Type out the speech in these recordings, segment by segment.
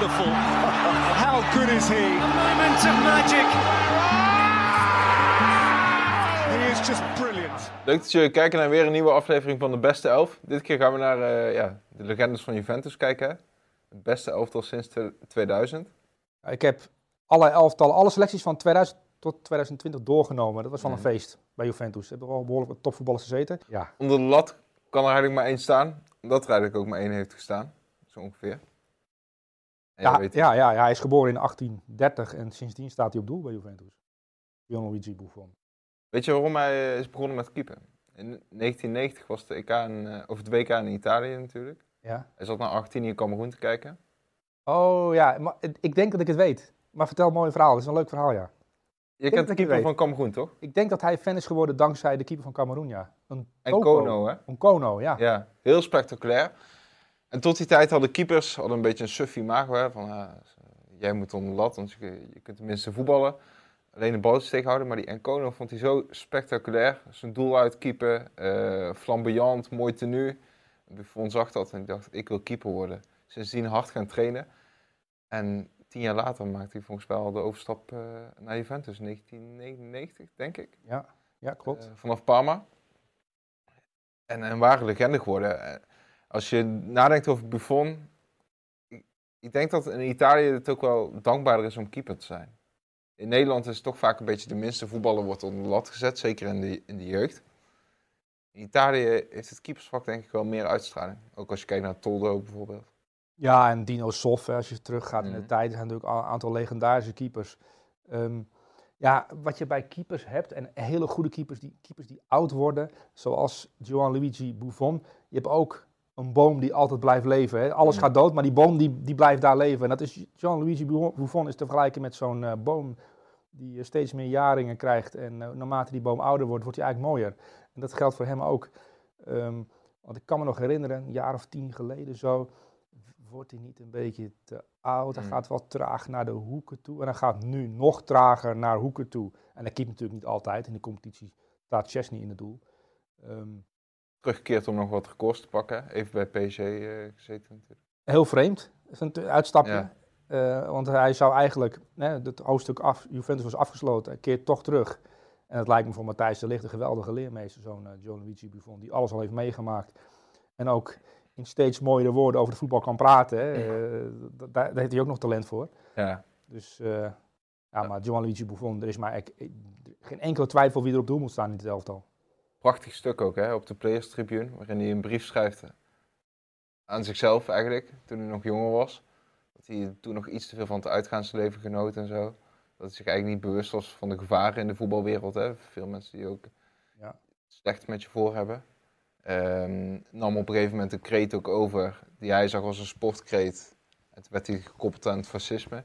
wonderful. How good is he? Moment of magic. He is just brilliant. Leuk dat jullie kijken naar weer een nieuwe aflevering van de Beste Elf. Dit keer gaan we naar eh, ja, de legendes van Juventus kijken. hè. Het beste elftal sinds twe- 2000. Ik heb alle elftallen, alle selecties van 2000 tot 2020 doorgenomen. Dat was wel een Mhm. feest bij Juventus. Er hebben wel behoorlijk wat topvoetballers gezeten. Ja, Onder de lat kan er eigenlijk maar één staan. Omdat er eigenlijk ook maar één heeft gestaan. Zo ongeveer. Ja, weet ja, ja, ja, hij is geboren in 1830 en sindsdien staat hij op doel bij Juventus. Gianluigi Buffon. Weet je waarom hij eh, is begonnen met keeper? In 1990 was de EK in, eh, of het WK in Italië natuurlijk. Ja. Hij zat naar Argentinië en Cameroen te kijken. Oh ja, maar ik denk dat ik het weet. Maar vertel een mooi verhaal. Het is een leuk verhaal, ja. Je dat kent de keeper van Cameroen, toch? Ik denk dat hij fan is geworden dankzij de keeper van Cameroen, ja. Een En. Kono, hè? Een Kono, ja. Ja, heel spectaculair. En tot die tijd hadden keepers hadden een beetje een suffie imago. Hè, van, jij moet onder de lat, want je, je kunt tenminste voetballen. Alleen de bal tegenhouden. Maar die Encono vond hij zo spectaculair. Zijn doel uitkeepen, eh flamboyant, mooi tenue. Buffon zag dat en dacht, ik wil keeper worden. Sindsdien hard gaan trainen. En tien jaar later maakte hij volgens mij al de overstap eh, naar Juventus. 1999, denk ik. Ja, ja klopt. Eh, vanaf Parma. En een ware legende geworden. Als je nadenkt over Buffon. Ik, ik denk dat in Italië het ook wel dankbaarder is om keeper te zijn. In Nederland is het toch vaak een beetje de minste voetballer wordt onder de lat gezet. Zeker in de, in de jeugd. In Italië heeft het keepersvak denk ik wel meer uitstraling. Ook als je kijkt naar Toldo bijvoorbeeld. Ja, en Dino Sof, hè, als je teruggaat in Mhm. de tijd, er zijn natuurlijk al een aantal legendarische keepers. Ehm, ja, wat je bij keepers hebt, en hele goede keepers, die, keepers die oud worden, zoals Gianluigi Buffon. Je hebt ook een boom die altijd blijft leven. Hè. Alles gaat dood, maar die boom die, die blijft daar leven. En dat is Gianluigi Bu- Buffon is te vergelijken met zo'n eh, boom die eh, steeds meer jaringen krijgt. En eh, naarmate die boom ouder wordt, wordt hij eigenlijk mooier. En dat geldt voor hem ook. Ehm, want ik kan me nog herinneren, een jaar of tien geleden zo, wordt hij niet een beetje te oud. Hij Mm. gaat wel traag naar de hoeken toe. En hij gaat nu nog trager naar hoeken toe. En hij keept natuurlijk niet altijd. In de competitie staat Chesney in het doel. Ehm, Teruggekeerd om nog wat records te pakken. Even bij PSG eh, gezeten natuurlijk. heel vreemd. Dat is een uitstapje. Ja. Eh, want hij zou eigenlijk, hè, het hoofdstuk af, Juventus was afgesloten, hij keert toch terug. En het lijkt me voor Matthijs de Ligt een geweldige leermeester, zo'n uh, Gianluigi Buffon, die alles al heeft meegemaakt. En ook in steeds mooiere woorden over het voetbal kan praten. Hè. Eh, daar, daar heeft hij ook nog talent voor. Ja. Dus eh, ja, maar Gianluigi Buffon, er is maar geen enkele twijfel wie er op doel moet staan in dit elftal. Prachtig stuk ook, hè, op de Players Tribune, waarin hij een brief schrijft eh, aan zichzelf eigenlijk, toen hij nog jonger was. Dat hij toen nog iets te veel van het uitgaansleven genoot en zo. Dat hij zich eigenlijk niet bewust was van de gevaren in de voetbalwereld. Hè. Veel mensen die ook Ja. slecht met je voor hebben. Ehm, nam op een gegeven moment een kreet ook over, die hij zag als een sportkreet. En toen werd hij gekoppeld aan het fascisme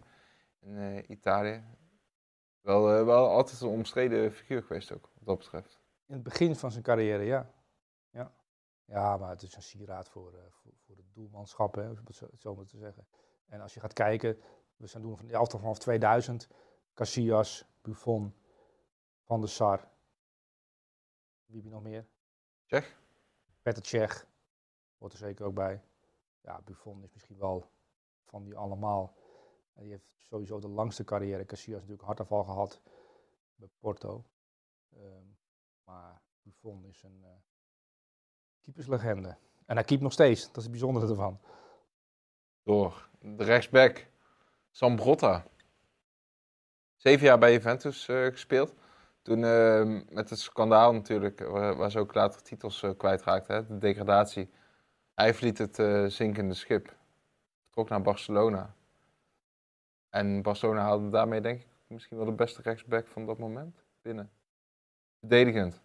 in eh, Italië. Wel, eh, wel altijd een omstreden figuur geweest ook, wat dat betreft. In het begin van zijn carrière, ja. Ja, ja maar het is een sieraad voor, eh, voor, voor het doelmanschap, hè, om het zo, maar te zeggen. En als je gaat kijken, we zijn doen van de elftal vanaf 2000. Casillas, Buffon, Van der Sar. Wie heb je nog meer? Tsjech? Petr Cech, hoort er zeker ook bij. Ja, Buffon is misschien wel van die allemaal. En die heeft sowieso de langste carrière. Casillas natuurlijk een hartaanval gehad bij Porto. Ehm, maar Buffon is een eh keeperslegende. En hij keept nog steeds, dat is het bijzondere ervan. Door de rechtsback Sambrotta. Zeven jaar bij Juventus eh, gespeeld. Toen eh, met het schandaal natuurlijk, waar, waar ze ook later titels eh, kwijtraakten, hè, de degradatie. Hij verliet het zinkende schip. Vertrok naar Barcelona. En Barcelona haalde daarmee denk ik misschien wel de beste rechtsback van dat moment binnen. Verdedigend.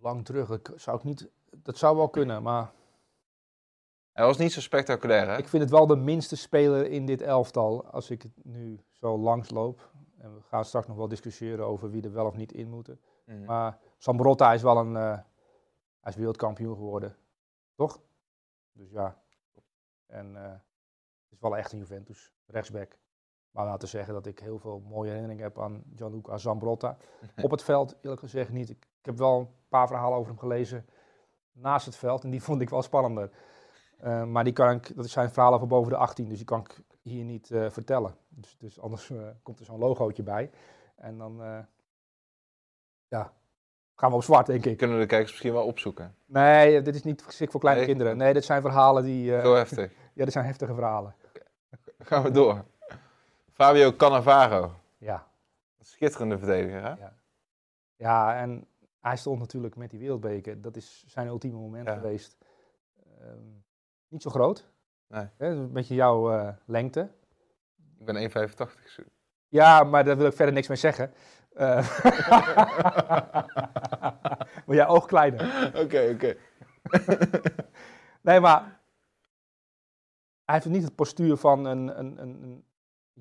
Lang terug, dat zou ik niet, dat zou wel kunnen, maar Hij was niet zo spectaculair hè? ik vind het wel de minste speler in dit elftal. Als ik het nu zo langs loop. En we gaan straks nog wel discussiëren over wie er wel of niet in moeten. Mhm. Maar Sambrotta is wel een, eh, hij is wereldkampioen geworden, toch? Dus ja, en eh, het is wel echt een Juventus, rechtsback. Maar laten we zeggen dat ik heel veel mooie herinneringen heb aan Gianluca Zambrotta. Op het veld, eerlijk gezegd niet. Ik, heb wel een paar verhalen over hem gelezen naast het veld en die vond ik wel spannender. Eh, maar die kan ik, dat zijn verhalen van boven de 18, dus die kan ik hier niet eh, vertellen. Dus, dus anders eh, komt er zo'n logootje bij. En dan ja, gaan we op zwart, denk ik. Kunnen de kijkers misschien wel opzoeken. Nee, dit is niet geschikt voor kleine Nee? kinderen. Nee, dit zijn verhalen die... Zo heftig. ja, dit zijn heftige verhalen. Gaan we door. Fabio Cannavaro. Ja. Schitterende verdediger, hè? ja, en hij stond natuurlijk met die wereldbeker. Dat is zijn ultieme moment Ja. geweest. Ehm, niet zo groot. Nee. Een beetje jouw eh, lengte. Ik ben 1,85. zo. Ja, maar daar wil ik verder niks mee zeggen. Eh, maar jij oog kleiner. Oké, oké. Nee, maar hij heeft niet het postuur van een, een, een, een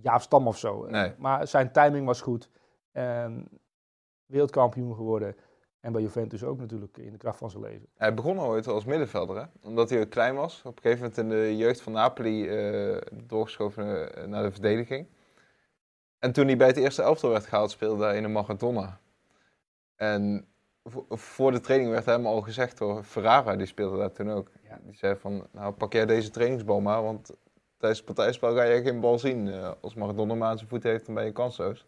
Jaap Stam of zo. Nee. Maar zijn timing was goed. En wereldkampioen geworden. En bij Juventus ook natuurlijk in de kracht van zijn leven. Hij begon ooit als middenvelder, hè? Omdat hij ook klein was. Op een gegeven moment in de jeugd van Napoli eh, doorgeschoven eh, naar de verdediging. En toen hij bij het eerste elftal werd gehaald, speelde hij in de Maradona. En vo- voor de training werd hem al gezegd door Ferrara, die speelde daar toen ook. Ja. Die zei van, nou pak jij deze trainingsbal maar, want tijdens het partijspel ga je geen bal zien. Eh, als Maradona maar aan zijn voet heeft, dan ben je kansloos.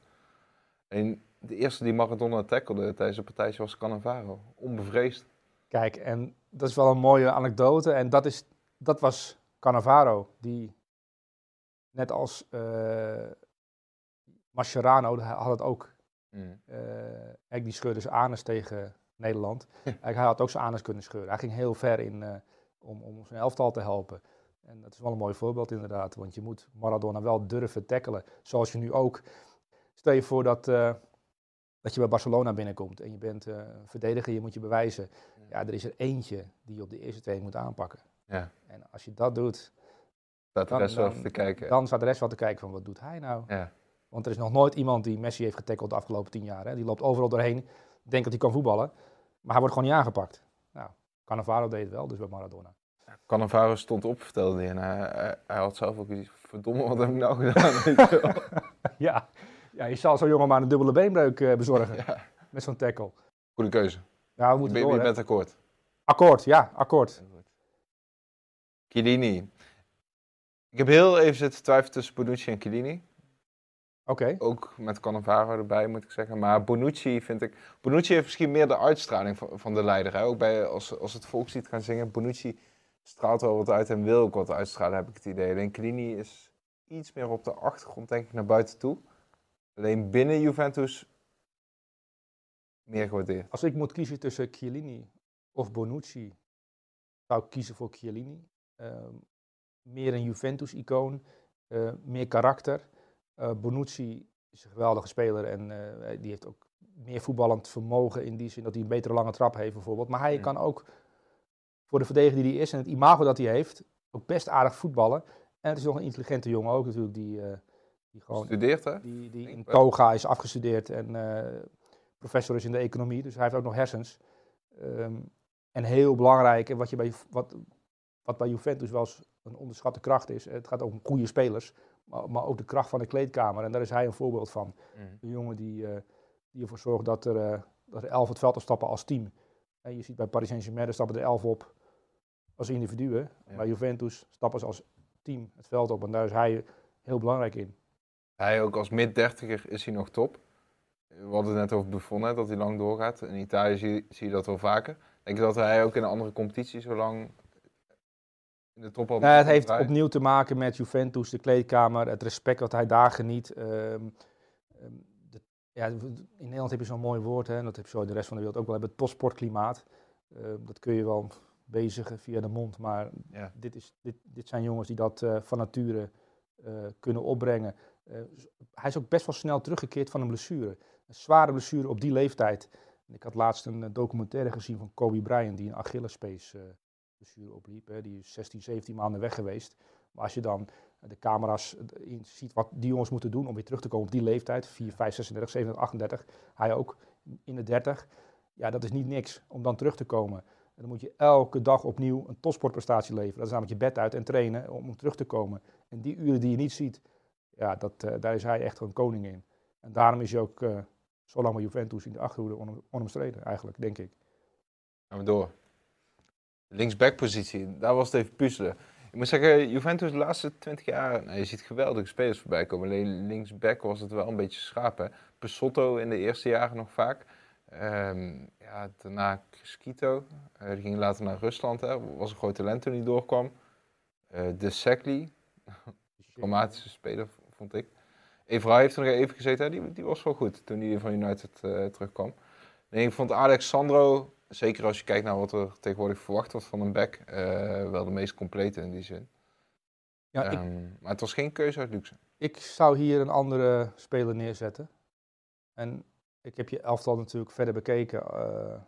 En de eerste die Maradona tackelde tijdens het partijtje was Cannavaro. Onbevreesd. Kijk, en dat is wel een mooie anekdote. En dat, is, dat was Cannavaro, die net als eh Mascherano had het ook. Mm. eh die scheurde zijn anus tegen Nederland. Hij had ook zijn anus kunnen scheuren. Hij ging heel ver in, eh, om, om zijn elftal te helpen. En dat is wel een mooi voorbeeld inderdaad. Want je moet Maradona wel durven tackelen. Zoals je nu ook. Stel je voor dat, eh, dat je bij Barcelona binnenkomt. En je bent een verdediger, je moet je bewijzen. Ja, er is er eentje die je op de eerste twee moet aanpakken. Ja. En als je dat doet, Staat de Dan- rest wel dan- even te kijken. dan staat de rest wel te kijken van wat doet hij nou. Ja. Want er is nog nooit iemand die Messi heeft getackeld de afgelopen tien jaar. Hè. Die loopt overal doorheen, denkt dat hij kan voetballen. Maar hij wordt gewoon niet aangepakt. Nou, Cannavaro deed het wel, dus bij Maradona. Cannavaro stond op, vertelde hij. En hij, hij, had zelf ook iets verdomme, wat heb ik nou gedaan? Ja. ja, je zal zo'n jongen maar een dubbele beenbreuk eh, bezorgen ja. met zo'n tackle. Goede keuze. Ja, we moeten door, je hè. bent akkoord. Akkoord, ja, akkoord. Chiellini. Ik heb heel even zitten twijfelen tussen Bonucci en Chiellini. Oké, Ook met Cannavaro erbij, moet ik zeggen. Maar Bonucci vind ik... Bonucci heeft misschien meer de uitstraling van, van de leider. Hè? Ook bij, als, als het volkslied gaan zingen. Bonucci straalt wel wat uit en wil ook wat uitstralen, heb ik het idee. Alleen Chiellini is iets meer op de achtergrond, denk ik, naar buiten toe. Alleen binnen Juventus meer gewaardeerd. als ik moet kiezen tussen Chiellini of Bonucci, zou ik kiezen voor Chiellini. Ehm, meer een Juventus-icoon, eh, meer karakter. Eh, Bonucci is een geweldige speler en eh, die heeft ook meer voetballend vermogen in die zin dat hij een betere lange trap heeft bijvoorbeeld. Maar hij kan ook voor de verdediger die hij is en het imago dat hij heeft, ook best aardig voetballen. En het is nog een intelligente jongen ook natuurlijk, die, eh, die gewoon Studeert, hè? die, die in toga is afgestudeerd en eh, professor is in de economie, dus hij heeft ook nog hersens. Ehm, en heel belangrijk, en wat, je bij, wat, wat bij Juventus wel eens een onderschatte kracht is, het gaat ook om goede spelers, maar, maar ook de kracht van de kleedkamer. En daar is hij een voorbeeld van. Mm. Een jongen die, eh, die ervoor zorgt dat er, eh, dat er elf het veld opstappen als team. En je ziet bij Paris Saint-Germain, er stappen er elf op als individuen. Ja. Bij Juventus stappen ze als team het veld op en daar is hij heel belangrijk in. Hij ook als mid-dertiger is hij nog top. We hadden het net over Buffon, hè, dat hij lang doorgaat. In Italië zie, zie je dat wel vaker. Denk je dat hij ook in een andere competitie zo lang in de top had Nou, het heeft opnieuw te maken met Juventus, de kleedkamer, het respect dat hij daar geniet. Ehm, ehm, de- ja, in Nederland heb je zo'n mooi woord, hè, en dat heb je zo in de rest van de wereld ook wel, hebben, het topsportklimaat. Ehm, dat kun je wel bezigen via de mond, maar Ja. dit, is, dit, dit zijn jongens die dat eh, van nature eh, kunnen opbrengen. Eh, hij is ook best wel snel teruggekeerd van een blessure. Een zware blessure op die leeftijd. Ik had laatst een documentaire gezien van Kobe Bryant, die een Achillespees blessure opliep. Hè. Die is 16, 17 maanden weg geweest. Maar als je dan de camera's in ziet wat die jongens moeten doen om weer terug te komen op die leeftijd, 4, 5, 36, 37, 38, hij ook in de 30. Ja, dat is niet niks om dan terug te komen. Dan moet je elke dag opnieuw een topsportprestatie leveren. Dat is namelijk je bed uit en trainen om, terug te komen. En die uren die je niet ziet, ja, dat, eh, daar is hij echt een koning in. En daarom is hij ook eh, zo lang bij Juventus in de achterhoede on- onomstreden, eigenlijk, denk ik. Gaan we door. Linksbackpositie, daar was het even puzzelen. Ik moet zeggen, Juventus de laatste 20 jaar, nou, je ziet geweldige spelers voorbij komen. Alleen linksback was het wel een beetje schaap. Hè? Pesotto in de eerste jaren nog vaak. Ehm, ja, daarna Crisquito. Eh, die ging later naar Rusland. Hè? Was een groot talent toen hij doorkwam. Eh, de Sekli. Dramatische speler, vond ik. Evra heeft er nog even gezeten. hè? Die, die was wel goed toen hij van United eh, terugkwam. Nee, ik vond Alexandro, zeker als je kijkt naar wat er tegenwoordig verwacht wordt van een back, wel de meest complete in die zin. Ja, ik, Ehm, maar het was geen keuze uit luxe. ik zou hier een andere speler neerzetten. En ik heb je elftal natuurlijk verder bekeken. eh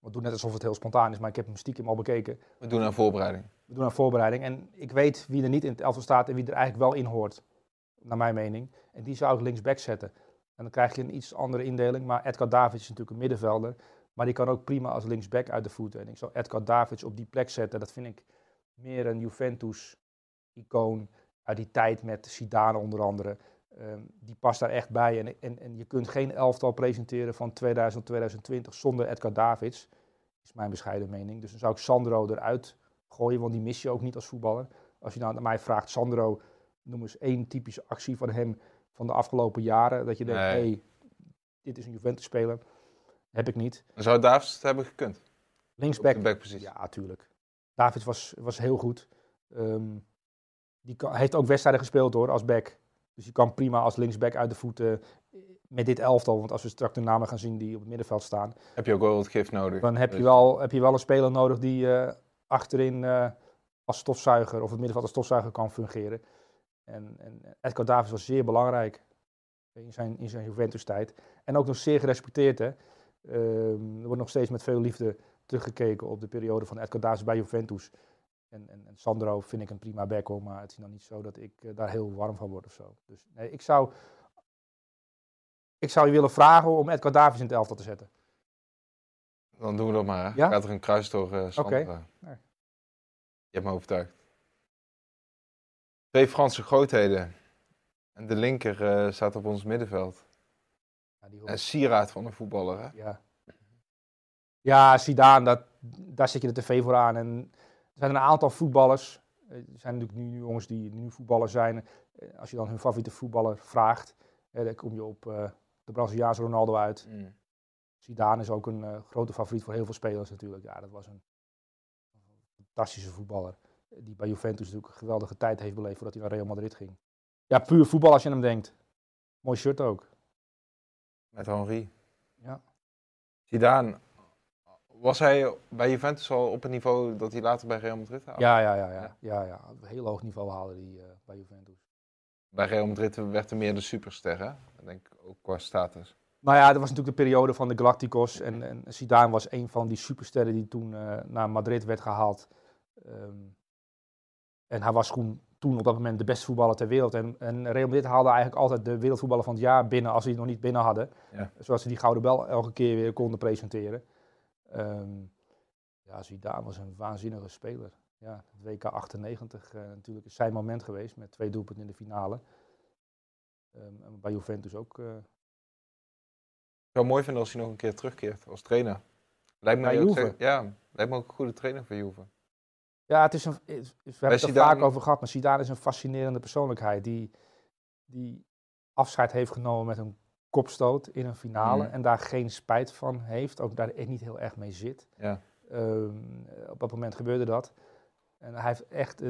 we doen net alsof het heel spontaan is, maar ik heb hem stiekem al bekeken. We doen aan voorbereiding. We doen een voorbereiding. En ik weet wie er niet in het elftal staat en wie er eigenlijk wel in hoort. Naar mijn mening. En die zou ik linksback zetten. En dan krijg je een iets andere indeling. Maar Edgar Davids is natuurlijk een middenvelder. Maar die kan ook prima als linksback uit de voeten. En ik zou Edgar Davids op die plek zetten. Dat vind ik meer een Juventus-icoon. Uit die tijd met Zidane onder andere. Ehm, die past daar echt bij. En, en, en je kunt geen elftal presenteren van 2000 2020 zonder Edgar Davids. Is mijn bescheiden mening. Dus dan zou ik Sandro eruit gooien, want die mis je ook niet als voetballer. Als je nou naar mij vraagt, Sandro, noem eens één typische actie van hem van de afgelopen jaren. Dat je denkt, hé, Nee. hey, dit is een Juventus-speler. Heb ik niet. Dan zou Davids het hebben gekund. Linksback, de backpositie. ja, tuurlijk. Davids was, was heel goed. Ehm, die kan, heeft ook wedstrijden gespeeld hoor, als back. Dus die kan prima als linksback uit de voeten eh, met dit elftal. Want als we straks de namen gaan zien die op het middenveld staan, Heb je ook wel wat gif nodig. dan heb je Dus- wel, heb je wel een speler nodig die eh, achterin eh, als stofzuiger of het middenveld als stofzuiger kan fungeren. En, en Edgar Davids was zeer belangrijk in zijn, in zijn Juventus-tijd. En ook nog zeer gerespecteerd. Hè? Ehm, er wordt nog steeds met veel liefde teruggekeken op de periode van Edgar Davids bij Juventus. En, en, en Sandro vind ik een prima back hoor, maar het is nog niet zo dat ik eh, daar heel warm van word of zo. Dus nee, ik zou, ik zou je willen vragen om Edgar Davids in het elftal te zetten. Dan doen we dat maar. Ja? Gaat er een kruis door. Nee. Je hebt me overtuigd. Twee Franse grootheden. En de linker eh, staat op ons middenveld. Ja, die Een sieraad van een voetballer. Hè? Ja. Ja, Zidane, dat, daar zet je de tv voor aan. En er zijn een aantal voetballers. eh, Er zijn natuurlijk nu jongens die nu voetballer zijn. Eh, Als je dan hun favoriete voetballer vraagt, eh, dan kom je op de Braziliaanse Ronaldo uit. Mm. Zidane is ook een grote favoriet voor heel veel spelers natuurlijk. Ja, dat was een fantastische voetballer. Die bij Juventus natuurlijk een geweldige tijd heeft beleefd voordat hij naar Real Madrid ging. Ja, puur voetbal als je aan hem denkt. Mooi shirt ook. Met Henri. Ja. Zidane. Was hij bij Juventus al op het niveau dat hij later bij Real Madrid haalde? Ja, ja, ja, ja. Ja. ja, een heel hoog niveau haalde hij eh, bij Juventus. Bij Real Madrid werd hij meer de superster, hè? Ik denk ook qua status. Nou ja, dat was natuurlijk de periode van de Galacticos. En, en Zidane was een van die supersterren die toen eh, naar Madrid werd gehaald. Ehm, en hij was gewoon toen op dat moment de beste voetballer ter wereld. En, en Real Madrid haalde eigenlijk altijd de wereldvoetballer van het jaar binnen als ze die nog niet binnen hadden. Ja. Zoals ze die Gouden Bel elke keer weer konden presenteren. Ehm, ja, Zidane was een waanzinnige speler. Ja, het WK 98 eh, natuurlijk is zijn moment geweest met twee doelpunten in de finale. Ehm, en bij Juventus ook eh, Ik zou het mooi vinden als hij nog een keer terugkeert als trainer. Lijkt me Bij ook Ja, lijkt me ook een goede trainer voor Juve. Ja, het is een, het we hebben het er vaak over gehad, maar Zidane is een fascinerende persoonlijkheid die, die afscheid heeft genomen met een kopstoot in een finale Mhm. en daar geen spijt van heeft, ook daar echt niet heel erg mee zit. Ja. Ehm, op dat moment gebeurde dat. En hij heeft echt,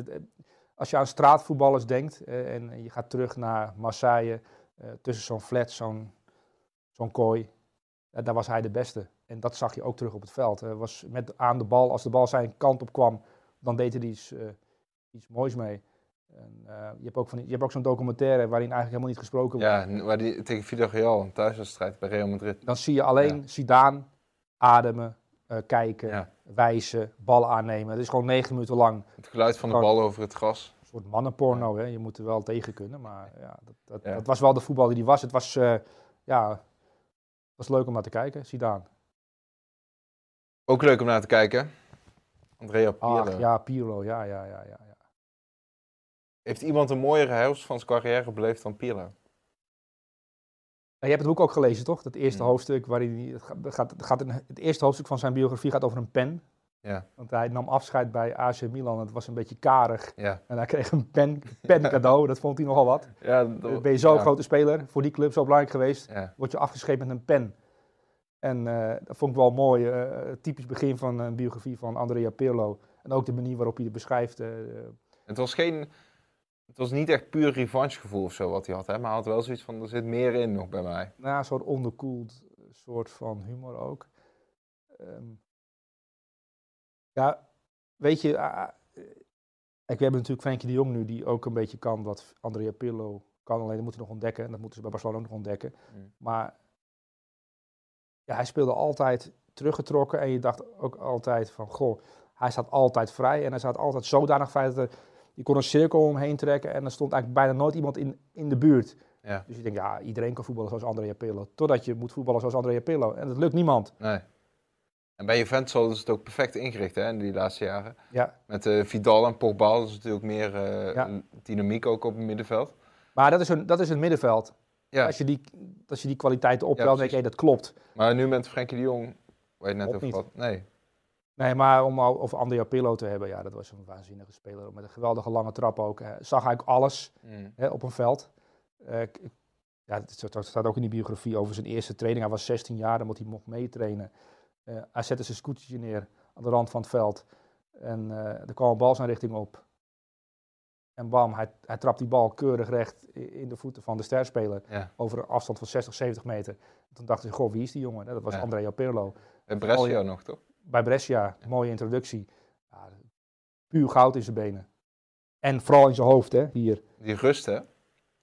als je aan straatvoetballers denkt eh, en je gaat terug naar Marseille, eh, tussen zo'n flat, zo'n zo'n kooi, eh, daar was hij de beste. En dat zag je ook terug op het veld. Was met aan de bal, als de bal zijn kant op kwam, dan deed hij iets, iets moois mee. En, eh, je hebt ook, van die- je hebt ook zo'n documentaire waarin eigenlijk helemaal niet gesproken wordt. Ja, waar die, tegen Villarreal, een thuiswedstrijd bij Real Madrid. Dan zie je alleen Zidane ademen, eh, kijken, Ja. wijzen, bal aannemen. Het is gewoon negen minuten lang Het geluid van de bal over het gras. een soort mannenporno. Hè? Je moet er wel tegen kunnen. Maar ja, dat, dat, Ja. dat was wel de voetbal die hij was. Het was, eh, ja, was leuk om naar te kijken, Zidane. Ook leuk om naar te kijken. Andrea Pirlo. Ach, ja, Pirlo, ja, ja, ja, ja. Heeft iemand een mooiere herfst van zijn carrière beleefd dan Pirlo? En je hebt het boek ook gelezen, toch? Dat eerste Mm. hoofdstuk waarin hij, het gaat, het gaat, het eerste hoofdstuk van zijn biografie gaat over een pen. Ja, Want hij nam afscheid bij AC Milan. Het was een beetje karig. ja. En hij kreeg een pen, pen cadeau. Dat vond hij nogal wat. ja dat- Ben je zo'n ja, grote speler, voor die club zo belangrijk geweest, Ja, word je afgescheept met een pen. En eh, dat vond ik wel mooi. eh, typisch begin van een biografie van Andrea Pirlo. En ook de manier waarop hij het beschrijft. eh, Het was geen... Het was niet echt puur revanchegevoel of zo wat hij had, hè? maar hij had wel zoiets van, er zit meer in nog bij mij. na een soort onderkoeld soort van humor ook. Ehm, ja, weet je, ah, ah, eh, kijk, we hebben natuurlijk Frenkie de Jong nu, die ook een beetje kan wat Andrea Pirlo kan. Alleen dat moet hij nog ontdekken. En dat moeten ze bij Barcelona ook nog ontdekken. Mm. Maar ja, hij speelde altijd teruggetrokken. En je dacht ook altijd van, goh, hij staat altijd vrij. En hij staat altijd zodanig vrij dat er, je kon een cirkel omheen trekken. En er stond eigenlijk bijna nooit iemand in, in de buurt. Ja, Dus je denkt, ja, iedereen kan voetballen zoals Andrea Pirlo. Totdat je moet voetballen zoals Andrea Pirlo. En dat lukt niemand. nee. En bij Juventus hadden ze het ook perfect ingericht hè, in die laatste jaren. Ja. Met eh, Vidal en Pogba, dat is natuurlijk meer eh, Ja. dynamiek ook op het middenveld. Maar dat is een, dat is een middenveld. Ja, Als, je die, als je die kwaliteiten Ja, optelt, denk je, hey, dat klopt. maar nu met Frenkie de Jong, waar je het net over had. Nee, Nee, maar om over Andrea Pirlo te hebben, ja, dat was een waanzinnige speler. Met een geweldige lange trap ook. Hij zag eigenlijk alles Mm. hè, op een veld. Eh, ja, het staat- ook in die biografie over zijn eerste training. Hij was 16 jaar, dan moet hij mocht meetrainen. Eh, hij zette zijn scootertje neer aan de rand van het veld. En eh, er kwam een bal zijn richting op. En bam, hij, hij trapt die bal keurig recht in de voeten van de sterspeler. Ja. Over een afstand van 60, 70 meter. Toen dachten ze, goh, wie is die jongen? Dat was Ja. Andrea Pirlo. En Brescia nog, toch? Bij Brescia, mooie introductie. Ja, puur goud in zijn benen. En vooral in zijn hoofd, hè, hier. Die rust, hè?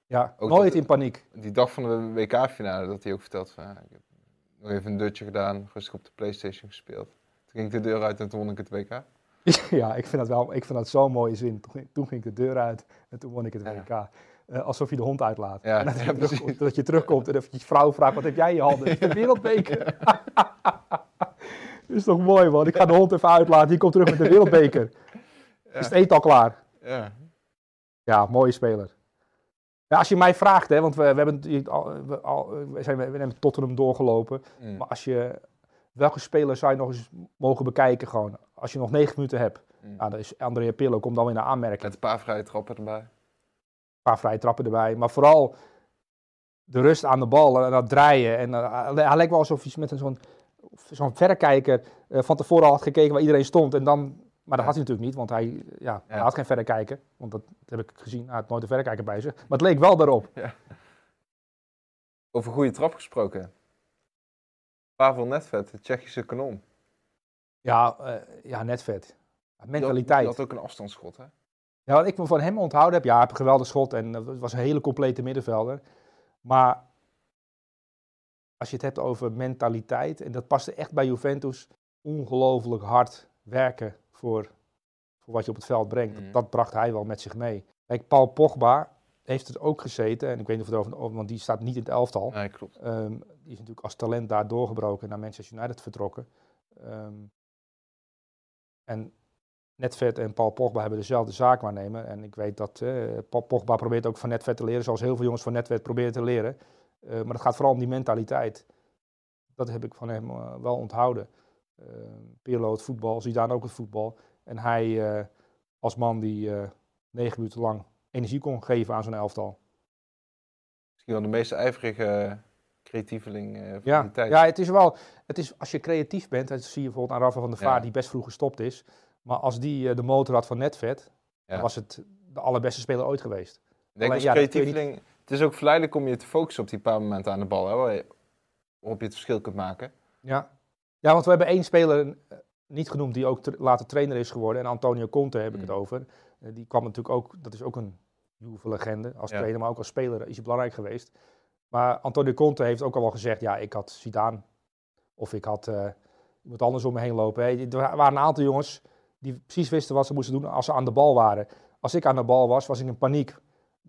Ja, Ook nooit in paniek. Die dag van de WK-finale, dat hij ook vertelt van... ja, ik heb nog even een dutje gedaan, rustig op de Playstation gespeeld. Toen ging ik de deur uit en toen won ik het WK. ja, ik vind dat wel, ik vind dat zo'n mooie zin. Toen ging, toen ging ik de deur uit en toen won ik het Ja. WK. Eh, alsof je de hond uitlaat. Ja, en dat, je terugkomt, dat je terugkomt en even je vrouw vraagt, wat heb jij in je handen? De wereldbeker. is toch mooi man, ik ga de hond even uitlaten, die komt terug met de wereldbeker. Is het eten al klaar? Ja, Ja, mooie speler. Ja, als je mij vraagt, hè, want we, we hebben we, al, we, zijn, we hebben Tottenham doorgelopen. Mm. Maar als je, welke speler zou je nog eens mogen bekijken gewoon? Als je nog negen minuten hebt. Mm. Nou, dan is Andrea Pirlo, komt dan weer naar aanmerking. Met een paar vrije trappen erbij. Een paar vrije trappen erbij. Maar vooral de rust aan de bal en dat draaien. En, eh, hij lijkt wel alsof hij met een zo'n zo'n verrekijker eh, van tevoren al had gekeken waar iedereen stond. En dan, maar dat had hij natuurlijk niet, want hij, ja, hij had geen verrekijker. Want dat heb ik gezien, hij had nooit een verrekijker bij zich. Maar het leek wel daarop. Over goede trap gesproken. Pavel Nedved, de Tsjechische kanon. Ja, eh, ja net vet. Die had- Mentaliteit. Die had ook een afstandsschot, hè? Ja, wat ik me van hem onthouden heb, ja, hij heeft een geweldig schot en eh, het was een hele complete middenvelder. Maar als je het hebt over mentaliteit, en dat paste echt bij Juventus, ongelooflijk hard werken voor, voor wat je op het veld brengt. Mhm. Dat, dat bracht hij wel met zich mee. Kijk, Paul Pogba heeft het ook gezeten, en ik weet niet of het erover, want die staat niet in het elftal. Nee, klopt. Ehm, die is natuurlijk als talent daar doorgebroken naar Manchester United vertrokken. Ehm, en Netvet en Paul Pogba hebben dezelfde zaak waarnemen. En ik weet dat eh, Paul Pogba probeert ook van Netvet te leren, zoals heel veel jongens van Netvet proberen te leren. Eh, maar het gaat vooral om die mentaliteit. Dat heb ik van hem eh, wel onthouden. Uh, Pirlo het voetbal, Zidane ook het voetbal. En hij eh, als man die eh, negen minuten lang energie kon geven aan zo'n elftal. Misschien wel de meest ijverige creatieveling eh van Ja, die tijd. ja het is wel. Het is, als je creatief bent, dat zie je bijvoorbeeld aan Rafa van der Vaart, Ja. die best vroeg gestopt is. Maar als die eh, de motor had van Netvet, Ja. dan was het de allerbeste speler ooit geweest. Ik denk Alleen, als creatieveling... Het is ook verleidelijk om je te focussen op die paar momenten aan de bal, hè, waar je- waarop je het verschil kunt maken. Ja. ja, want we hebben één speler eh, niet genoemd die ook later trainer is geworden. En Antonio Conte heb ik het Mm. over. Eh, die kwam natuurlijk ook, dat is ook een Juve-legende als Ja. trainer, maar ook als speler is hij belangrijk geweest. Maar Antonio Conte heeft ook al wel gezegd, ja, ik had Zidane of ik had iemand anders om me heen lopen. Hè. Er waren een aantal jongens die precies wisten wat ze moesten doen als ze aan de bal waren. Als ik aan de bal was, was ik in paniek.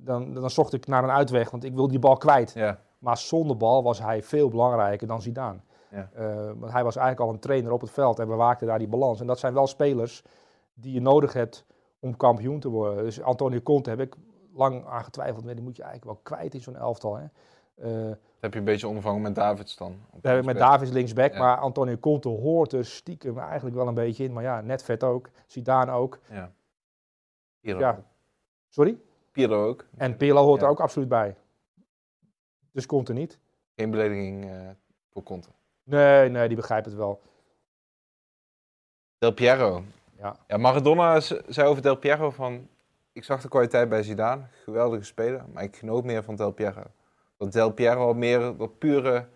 Dan, dan zocht ik naar een uitweg, want ik wil die bal kwijt. Ja, Maar zonder bal was hij veel belangrijker dan Zidane. Ja. Eh, want hij was eigenlijk al een trainer op het veld en bewaakte daar die balans. En dat zijn wel spelers die je nodig hebt om kampioen te worden. Dus Antonio Conte heb ik lang aan getwijfeld. maar Die moet je eigenlijk wel kwijt in zo'n elftal. Hè? Eh, heb je een beetje ondervangen met Davids dan. op We hebben met. Davis linksback, Ja. maar Antonio Conte hoort er stiekem eigenlijk wel een beetje in. Maar ja, net vet ook. Zidane ook. Ja. Ja. Sorry? Pirlo ook. En Pirlo hoort Ja. er ook absoluut bij. Dus Conte niet. Geen belediging eh, voor Conte. Nee, nee, die begrijpt het wel. Del Piero. Ja. Ja, Maradona zei over Del Piero van... Ik zag de kwaliteit bij Zidane, geweldige speler, maar ik genoot meer van Del Piero. Want Del Piero had meer dat pure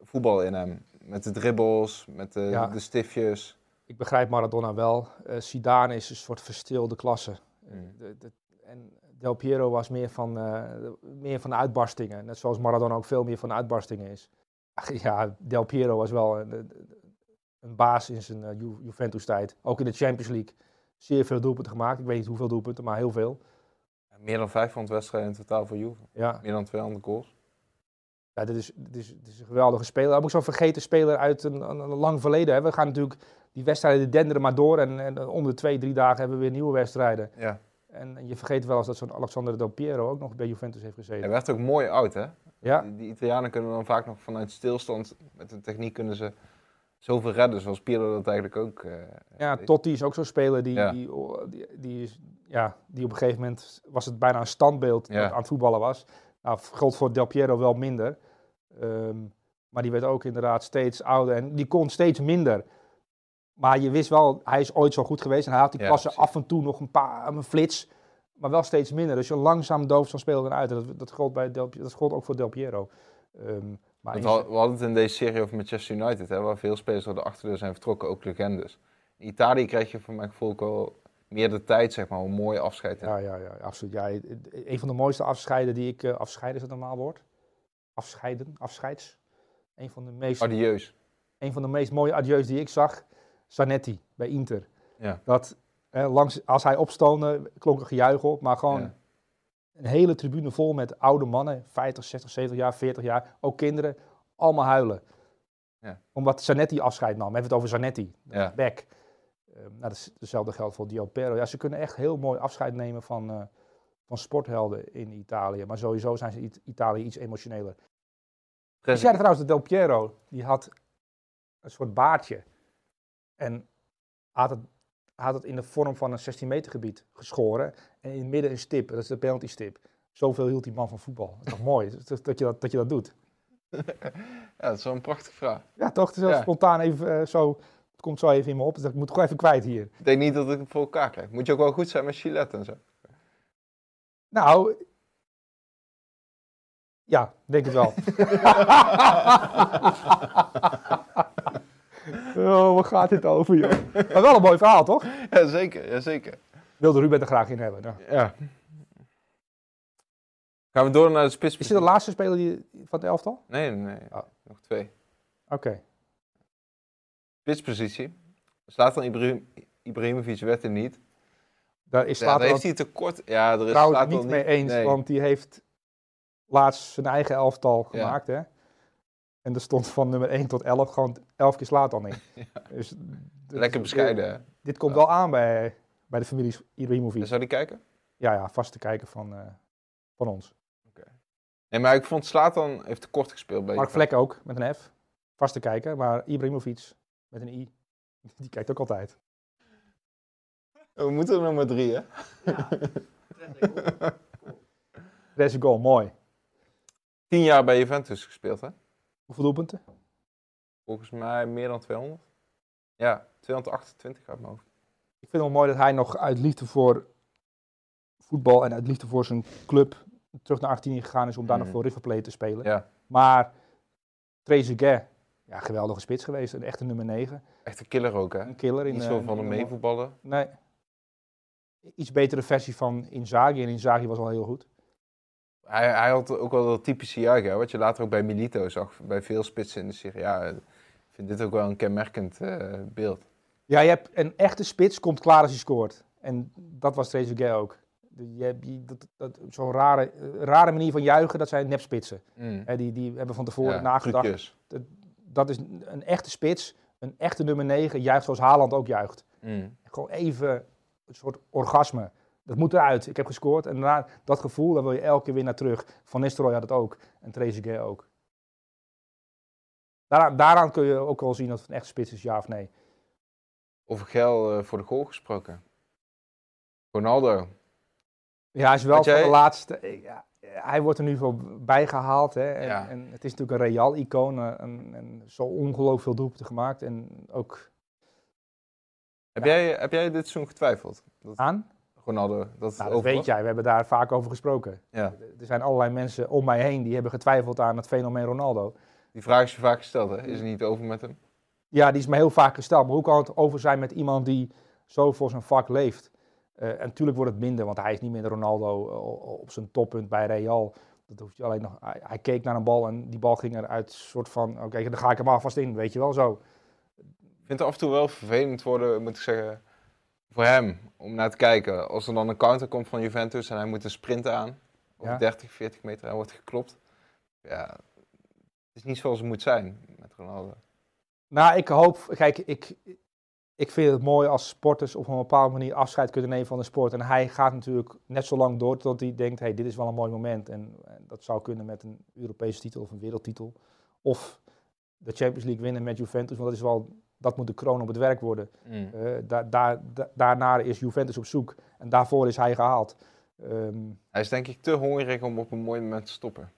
voetbal in hem. Met de dribbles, met de, Ja. de stiftjes. Ik begrijp Maradona wel. Eh Zidane is een soort verstilde klasse. Mm. De- de- en Del Piero was meer van, eh, meer van de uitbarstingen. Net zoals Maradona ook veel meer van de uitbarstingen is. Ach, ja, Del Piero was wel een, een- baas in zijn eh, Ju- Juventus-tijd. Ook in de Champions League. Zeer veel doelpunten gemaakt. Ik weet niet hoeveel doelpunten, maar heel veel. Meer dan 500 wedstrijden in totaal voor Juve. Ja, Meer dan 200 goals. ja dit, is, dit, is, dit is een geweldige speler. Ook zo'n vergeten speler uit een, een, een lang verleden. Hè. We gaan natuurlijk, die wedstrijden denderen maar door. En, en om de twee, drie dagen hebben we weer nieuwe wedstrijden. Ja. En je vergeet wel eens dat zo'n Alexander Del Piero ook nog bij Juventus heeft gezeten. Hij werd ook mooi oud, hè? Ja, Die, die Italianen kunnen dan vaak nog vanuit stilstand, met een techniek kunnen ze zoveel redden, zoals Pirlo dat eigenlijk ook eh, ja deed. Totti is ook zo'n speler die, Ja. die, die, die, is, ja, die op een gegeven moment was het bijna een standbeeld Ja. dat aan het voetballen was. Nou, gold voor Del Piero wel minder. Ehm, maar die werd ook inderdaad steeds ouder en die kon steeds minder. Maar je wist wel, hij is ooit zo goed geweest en hij had die klasse af en toe nog een paar, een flits. Maar wel steeds minder. Dus je langzaam dooft zo'n speler dan uit. En dat, dat, gold bij Del, dat gold ook voor Del Piero. Ehm, maar in we, hadden het in deze serie over Manchester United, hè, waar veel spelers door de achterdeur zijn vertrokken, ook legendes. In Italië krijg je voor mijn gevoel ook wel meer de tijd, zeg maar, om een mooi afscheid te Ja, ja, ja, absoluut. Ja, een van de mooiste afscheiden die ik... eh, afscheiden is het normaal woord? Afscheiden, afscheids. Een van de meest, Adieus. een van de meest mooie adieus die ik zag. Zanetti bij Inter. Ja. Dat eh, langs, als hij opstoomde, klonk er gejuich op. Maar gewoon Ja. een hele tribune vol met oude mannen. 50, 60, 70 jaar, 40 jaar. Ook kinderen. Allemaal huilen. Ja. Omdat Zanetti afscheid nam. We hebben het over Zanetti. Ja. Back. Eh, nou, dat is hetzelfde geldt voor Del Piero. Ja, ze kunnen echt heel mooi afscheid nemen van, eh, van sporthelden in Italië. Maar sowieso zijn ze in Italië iets emotioneler. Ik zei trouwens dat Del Piero, die had een soort baardje. En had het, had het in de vorm van een 16 meter gebied geschoren. En in het midden een stip, dat is de penalty stip. Zoveel hield die man van voetbal. Dat is toch mooi dat, dat, je dat, dat je dat doet. Ja, dat is wel een prachtige vraag. Ja, toch? Het is heel Ja. spontaan even eh, zo. Het komt zo even in me op. Dus ik moet gewoon even kwijt hier. Ik denk niet dat ik het voor elkaar krijg. Moet je ook wel goed zijn met Gillette en zo. Nou. Ja, denk het wel. oh, waar gaat dit over, joh? Maar wel een mooi verhaal, toch? Jazeker, jazeker. Wilde Ruben er graag in hebben. Nou. Ja. Gaan we door naar de spits? Is dit de laatste speler die, van het elftal? Nee, nee. Oh. Nog twee. Oké. Spitspositie. Zlatan Ibrahim, Ibrahimovic werd er niet. Daar is Ja, daar heeft hij tekort. Ja, er is trouwens niet mee eens, nee. want die heeft laatst zijn eigen elftal Ja. gemaakt, hè? En er stond van nummer 1 tot 11 gewoon 11 keer Zlatan in. Dus, dus- Lekker bescheiden? Dit komt wel aan bij, bij de familie Ibrahimovic. Zou die kijken? Ja, ja, vast te kijken van, eh, van ons. Nee, maar ik vond Slatan heeft tekort gespeeld bij Mark Vlek ook, met een F. Vast te kijken, maar Ibrahimovic met een I, die kijkt ook altijd. We moeten er nog maar drie, hè? Deze goal, mooi. Tien jaar bij Juventus gespeeld, hè? Hoeveel doelpunten? Volgens mij meer dan 200. Ja, 228 uit mijn hoofd. Ik vind het wel mooi dat hij nog uit liefde voor voetbal en uit liefde voor zijn club terug naar Argentinië gegaan is om daar Mhm. nog voor River Plate te spelen. Ja, Maar Trezeguet, ja, geweldige spits geweest. Een echte nummer 9. echt een killer ook, hè? Een killer. In, Niet eh, zo van een meevoetballen. Nee. Iets betere versie van Inzaghi. En Inzaghi was al heel goed. Hij, hij had ook wel dat typische juichen, wat je later ook bij Milito zag, bij veel spitsen in de serie. Ja, ik vind dit ook wel een kenmerkend eh, beeld. Ja, je hebt een echte spits, komt klaar als hij scoort. En dat was Trezeguet ook. Je hebt dat, dat, Zo'n rare, eh, rare manier van juichen, dat zijn nepspitsen. Mm. Die, die hebben van tevoren Ja, nagedacht. Dat is een echte spits, een echte nummer 9, juicht zoals Haaland ook juicht. Mm. Gewoon even een soort orgasme. Dat moet eruit. Ik heb gescoord. En daarna, dat gevoel, daar wil je elke keer weer naar terug. Van Nistelrooy had het ook. En Trezeguet ook. Daaraan, daaraan kun je ook wel zien of het een echte spits is, ja of nee. Over Gel eh, voor de goal gesproken. Ronaldo. Ja, hij is wel jij- de laatste. eh, Ja, hij wordt er nu voor bijgehaald. Hè, en, Ja. en het is natuurlijk een Real-icoon. eh, En, en zo ongelooflijk veel doelpunten gemaakt. En ook Heb, jij, heb jij dit seizoen getwijfeld? Dat aan. Ronaldo, dat Nou, dat weet jij, we hebben daar vaak over gesproken. Ja. Er zijn allerlei mensen om mij heen die hebben getwijfeld aan het fenomeen Ronaldo. Die vraag is je vaak gesteld, hè? Is het niet over met hem? Ja, die is me heel vaak gesteld. Maar hoe kan het over zijn met iemand die zo voor zijn vak leeft? Eh, en natuurlijk wordt het minder, want hij is niet meer de Ronaldo eh, op zijn toppunt bij Real. Dat hoeft je alleen nog. Hij, hij keek naar een bal en die bal ging eruit, soort van: oké, dan ga ik hem alvast in, weet je wel zo. Ik vind het af en toe wel vervelend worden, moet ik zeggen, voor hem. Om naar te kijken. Als er dan een counter komt van Juventus en hij moet een sprinten aan. Ja. 30, 40 meter. Hij wordt geklopt. Ja, het is niet zoals het moet zijn met Ronaldo. Nou, ik hoop, kijk, ik, ik vind het mooi als sporters op een bepaalde manier afscheid kunnen nemen van de sport. En hij gaat natuurlijk net zo lang door tot hij denkt, hey, dit is wel een mooi moment. En, en dat zou kunnen met een Europese titel of een wereldtitel. Of de Champions League winnen met Juventus, want dat, is wel, dat moet de kroon op het werk worden. Mm. Eh, da, da, da- daarna is Juventus op zoek en daarvoor is hij gehaald. Ehm, Hij is denk ik te hongerig om op een mooi moment te stoppen.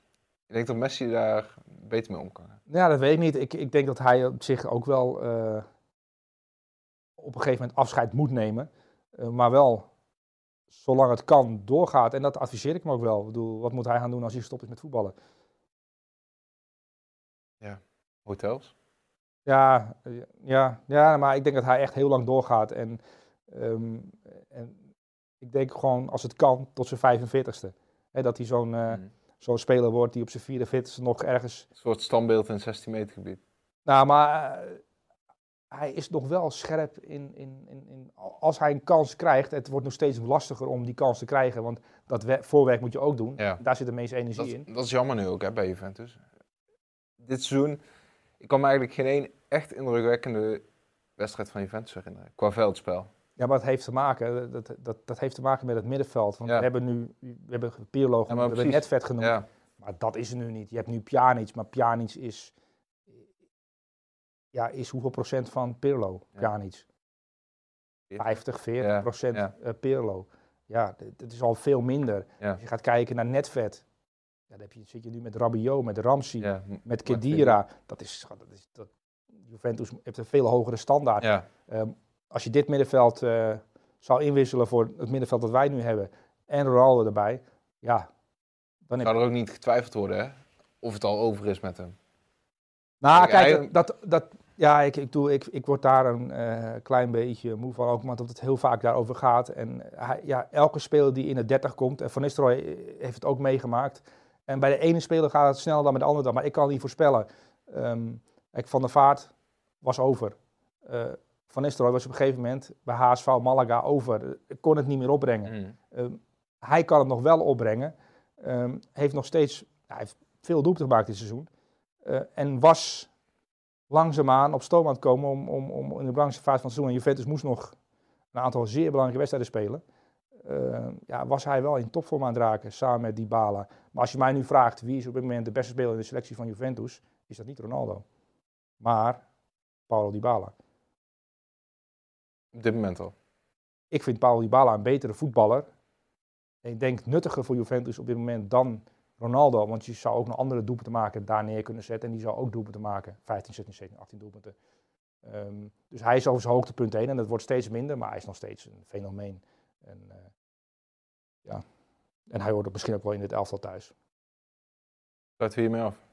Ik denk dat Messi daar beter mee om kan. Ja, dat weet ik niet. Ik, ik denk dat hij op zich ook wel eh, op een gegeven moment afscheid moet nemen. Eh, maar wel, zolang het kan, doorgaat. En dat adviseer ik hem ook wel. Ik bedoel, wat moet hij gaan doen als hij gestopt is met voetballen? Hotels? Ja, eh, ja, ja, maar ik denk dat hij echt heel lang doorgaat. En, ehm, en ik denk gewoon, als het kan, tot zijn 45ste. Hè, dat hij zo'n eh, Mm. zo'n speler wordt die op zijn 44ste nog ergens Een soort standbeeld in 16 meter gebied. Nou, maar eh, hij is nog wel scherp in, in, in, in. Als hij een kans krijgt, het wordt nog steeds lastiger om die kans te krijgen. Want dat we- voorwerk moet je ook doen. Ja. Daar zit de meeste energie Dat, in. dat is jammer nu ook hè, bij Juventus. Dit seizoen, ik kan me eigenlijk geen één echt indrukwekkende wedstrijd van Juventus herinneren. Qua veldspel. Ja, maar dat heeft te maken, dat, dat, dat heeft te maken met het middenveld. Want Ja. we hebben nu, we hebben Pirlo, genoemd, we hebben precies. Netvet genoemd. Ja, Maar dat is er nu niet. Je hebt nu Pjanic, maar Pjanic is... Ja, is hoeveel procent van Pirlo? Ja. Pjanic? 50, 40 Ja, procent eh, Pirlo. Ja, dat is al veel minder. Als je gaat kijken naar netvet, ja, dan heb je, zit je nu met Rabiot, met Ramsey, ja, met Kedira. Dat is, dat is dat, Juventus heeft een veel hogere standaard. ja. Ehm, als je dit middenveld eh, zou inwisselen voor het middenveld dat wij nu hebben en Ronaldo erbij, ja, dan Zou er ook niet getwijfeld worden hè? of het al over is met hem. Nou, Kijk, dat, dat, ja, ik, ik, doe, ik, ik word daar een eh, klein beetje moe van, ook omdat het heel vaak daarover gaat. En hij, ja, elke speler die in de 30 komt, en Van Nistelrooy heeft het ook meegemaakt. En bij de ene speler gaat het sneller dan bij de andere dan, maar ik kan het niet voorspellen. Ehm, van der Vaart was over. Eh, van Nistelrooy was op een gegeven moment bij HSV Malaga over. Ik kon het niet meer opbrengen. Mm. Ehm, hij kan het nog wel opbrengen. Ehm, heeft nog steeds hij heeft veel doelpunten gemaakt dit seizoen. Eh, en was langzaamaan op stoom aan het komen om, om, om in de belangrijkste fase van het seizoen. En Juventus moest nog een aantal zeer belangrijke wedstrijden spelen. Ehm, ja, was hij wel in topvorm aan het raken, samen met Dybala. Maar als je mij nu vraagt wie is op dit moment de beste speler in de selectie van Juventus, is dat niet Ronaldo. Maar Paulo Dybala. Op dit moment al. Ik vind Paulo Dybala een betere voetballer. En ik denk nuttiger voor Juventus op dit moment dan Ronaldo. Want je zou ook nog andere doelpunten maken daar neer kunnen zetten. En die zou ook doelpunten maken. 15, 16, 17, 18 doelpunten. Ehm, dus hij is over zijn hoogtepunt heen. En dat wordt steeds minder. Maar hij is nog steeds een fenomeen. En, eh, ja. en hij hoort misschien ook wel in dit elftal thuis. Sluiten we hiermee af.